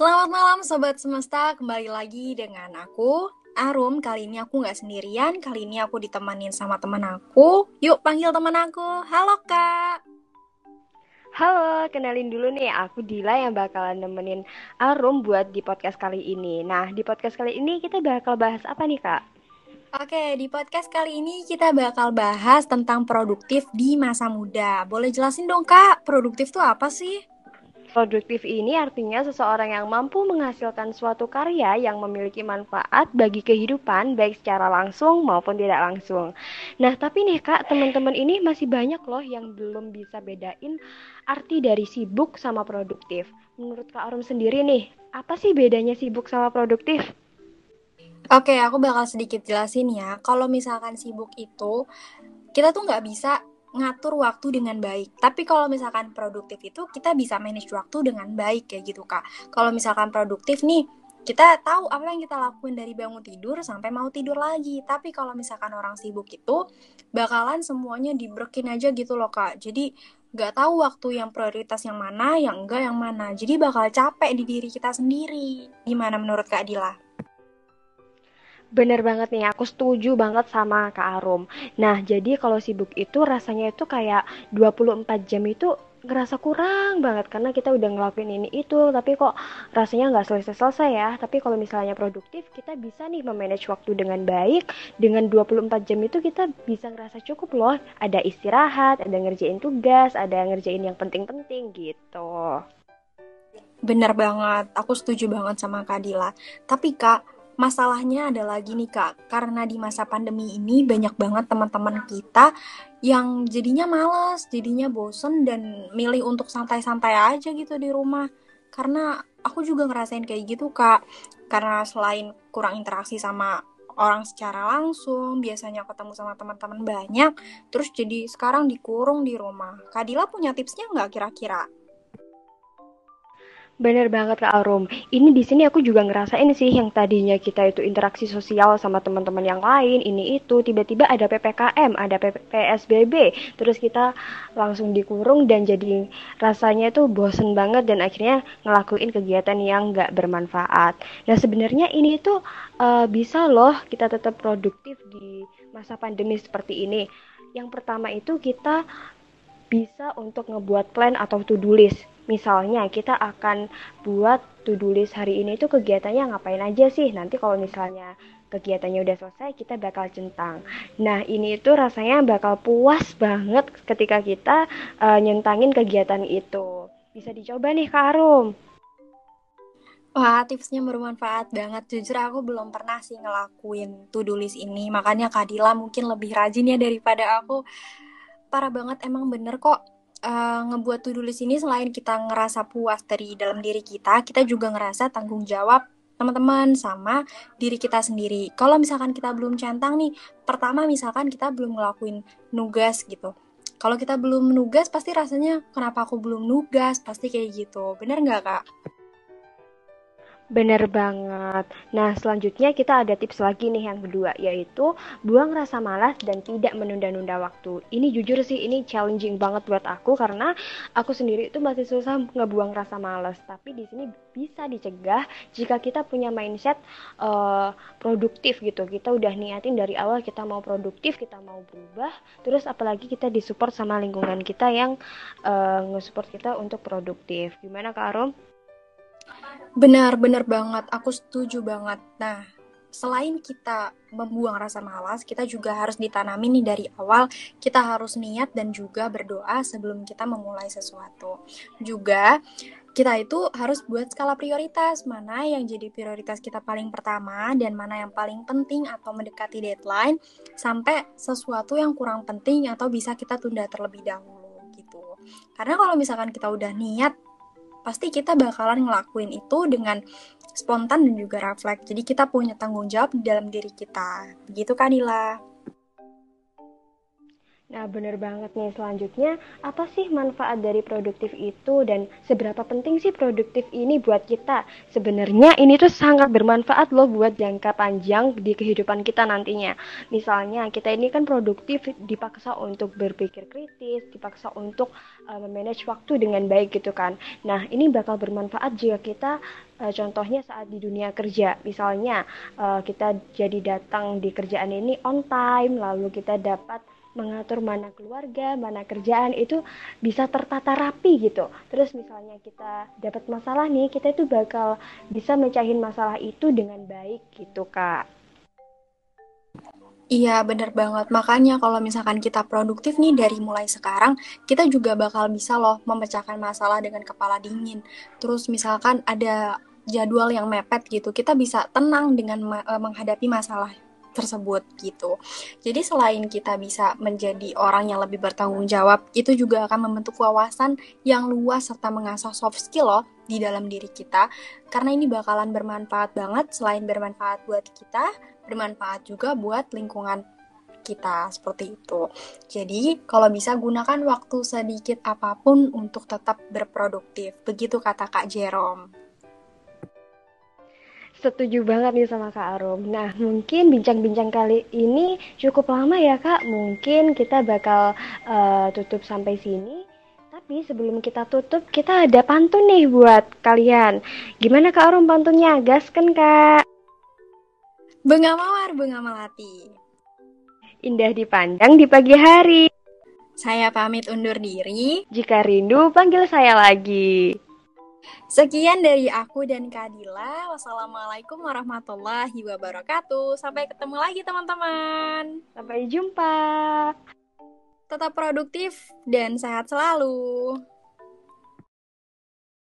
Selamat malam Sobat Semesta, kembali lagi dengan aku, Arum. Kali ini aku nggak sendirian, kali ini aku ditemanin sama teman aku. Yuk panggil teman aku, halo kak. Halo, kenalin dulu nih, aku Dila yang bakalan nemenin Arum buat di podcast kali ini. Nah, di podcast kali ini kita bakal bahas apa nih kak? Oke, di podcast kali ini kita bakal bahas tentang produktif di masa muda. Boleh jelasin dong kak, produktif tuh apa sih? Produktif ini artinya seseorang yang mampu menghasilkan suatu karya yang memiliki manfaat bagi kehidupan baik secara langsung maupun tidak langsung. Nah, tapi nih Kak, teman-teman ini masih banyak loh yang belum bisa bedain arti dari sibuk sama produktif. Menurut Kak Arum sendiri nih, apa sih bedanya sibuk sama produktif? Oke, aku bakal sedikit jelasin ya. Kalau misalkan sibuk itu, kita tuh nggak bisa ngatur waktu dengan baik. Tapi kalau misalkan produktif itu, kita bisa manage waktu dengan baik kayak gitu, Kak. Kalau misalkan produktif nih, kita tahu apa yang kita lakuin dari bangun tidur sampai mau tidur lagi. Tapi kalau misalkan orang sibuk itu, bakalan semuanya dibrekin aja gitu loh, Kak. Jadi, nggak tahu waktu yang prioritas yang mana, yang enggak yang mana. Jadi bakal capek di diri kita sendiri. Gimana menurut Kak Dila? Bener banget nih, aku setuju banget sama Kak Arum. Nah, jadi kalau sibuk itu rasanya itu kayak 24 jam itu ngerasa kurang banget karena kita udah ngelakuin ini itu. Tapi kok rasanya nggak selesai-selesai ya. Tapi kalau misalnya produktif kita bisa nih memanage waktu dengan baik. Dengan 24 jam itu kita bisa ngerasa cukup loh. Ada istirahat ada ngerjain tugas ada ngerjain yang penting-penting gitu. Bener banget, aku setuju banget sama Kak Dila. Tapi Kak, Masalahnya ada lagi nih kak, karena di masa pandemi ini banyak banget teman-teman kita yang jadinya males, jadinya bosen dan milih untuk santai-santai aja gitu di rumah. Karena aku juga ngerasain kayak gitu kak, karena selain kurang interaksi sama orang secara langsung, biasanya ketemu sama teman-teman banyak, terus jadi sekarang dikurung di rumah. Kadila punya tipsnya nggak kira-kira? Bener banget Kak Arum. Ini di sini aku juga ngerasain sih yang tadinya kita itu interaksi sosial sama teman-teman yang lain, ini itu tiba-tiba ada PPKM, ada PSBB, terus kita langsung dikurung dan jadi rasanya itu bosen banget dan akhirnya ngelakuin kegiatan yang nggak bermanfaat. Nah sebenarnya ini tuh uh, bisa loh kita tetap produktif di masa pandemi seperti ini. Yang pertama itu kita bisa untuk ngebuat plan atau to-do list. Misalnya kita akan buat to-do list hari ini itu kegiatannya ngapain aja sih. Nanti kalau misalnya kegiatannya udah selesai kita bakal centang. Nah ini itu rasanya bakal puas banget ketika kita uh, nyentangin kegiatan itu. Bisa dicoba nih Kak Arum. Wah, tipsnya bermanfaat banget. Jujur aku belum pernah sih ngelakuin to-do list ini. Makanya Kadila mungkin lebih rajin ya daripada aku parah banget emang bener kok uh, ngebuat to-do list ini selain kita ngerasa puas dari dalam diri kita, kita juga ngerasa tanggung jawab teman-teman sama diri kita sendiri. Kalau misalkan kita belum centang nih, pertama misalkan kita belum ngelakuin nugas gitu. Kalau kita belum nugas, pasti rasanya kenapa aku belum nugas, pasti kayak gitu. Bener nggak kak? Bener banget. Nah, selanjutnya kita ada tips lagi nih yang kedua, yaitu buang rasa malas dan tidak menunda-nunda waktu. Ini jujur sih, ini challenging banget buat aku karena aku sendiri itu masih susah ngebuang rasa malas. Tapi di sini bisa dicegah jika kita punya mindset uh, produktif gitu. Kita udah niatin dari awal kita mau produktif, kita mau berubah. Terus apalagi kita disupport sama lingkungan kita yang uh, nge-support kita untuk produktif. Gimana Kak Arum? Benar, benar banget. Aku setuju banget. Nah, selain kita membuang rasa malas, kita juga harus ditanami nih dari awal. Kita harus niat dan juga berdoa sebelum kita memulai sesuatu. Juga kita itu harus buat skala prioritas mana yang jadi prioritas kita paling pertama dan mana yang paling penting atau mendekati deadline sampai sesuatu yang kurang penting atau bisa kita tunda terlebih dahulu gitu. Karena kalau misalkan kita udah niat pasti kita bakalan ngelakuin itu dengan spontan dan juga refleks. Jadi kita punya tanggung jawab di dalam diri kita. Begitu kan Dila? Nah, bener banget nih. Selanjutnya, apa sih manfaat dari produktif itu dan seberapa penting sih produktif ini buat kita? Sebenarnya ini tuh sangat bermanfaat loh buat jangka panjang di kehidupan kita nantinya. Misalnya, kita ini kan produktif dipaksa untuk berpikir kritis, dipaksa untuk uh, memanage waktu dengan baik gitu kan. Nah, ini bakal bermanfaat jika kita uh, contohnya saat di dunia kerja. Misalnya, uh, kita jadi datang di kerjaan ini on time, lalu kita dapat mengatur mana keluarga, mana kerjaan itu bisa tertata rapi gitu. Terus misalnya kita dapat masalah nih, kita itu bakal bisa mecahin masalah itu dengan baik gitu, Kak. Iya, bener banget. Makanya kalau misalkan kita produktif nih dari mulai sekarang, kita juga bakal bisa loh memecahkan masalah dengan kepala dingin. Terus misalkan ada jadwal yang mepet gitu, kita bisa tenang dengan eh, menghadapi masalah tersebut gitu. Jadi selain kita bisa menjadi orang yang lebih bertanggung jawab, itu juga akan membentuk wawasan yang luas serta mengasah soft skill loh di dalam diri kita. Karena ini bakalan bermanfaat banget selain bermanfaat buat kita, bermanfaat juga buat lingkungan kita seperti itu. Jadi, kalau bisa gunakan waktu sedikit apa pun untuk tetap berproduktif. Begitu kata Kak Jerome. Setuju banget nih sama Kak Arum. Nah, mungkin bincang-bincang kali ini cukup lama ya Kak. Mungkin kita bakal uh, tutup sampai sini. Tapi sebelum kita tutup, kita ada pantun nih buat kalian. Gimana Kak Arum pantunnya? Gas kan Kak? Bunga mawar, bunga melati. Indah dipandang di pagi hari. Saya pamit undur diri. Jika rindu, panggil saya lagi. Sekian dari aku dan Kadila. Wassalamualaikum warahmatullahi wabarakatuh. Sampai ketemu lagi teman-teman. Sampai jumpa. Tetap produktif dan sehat selalu.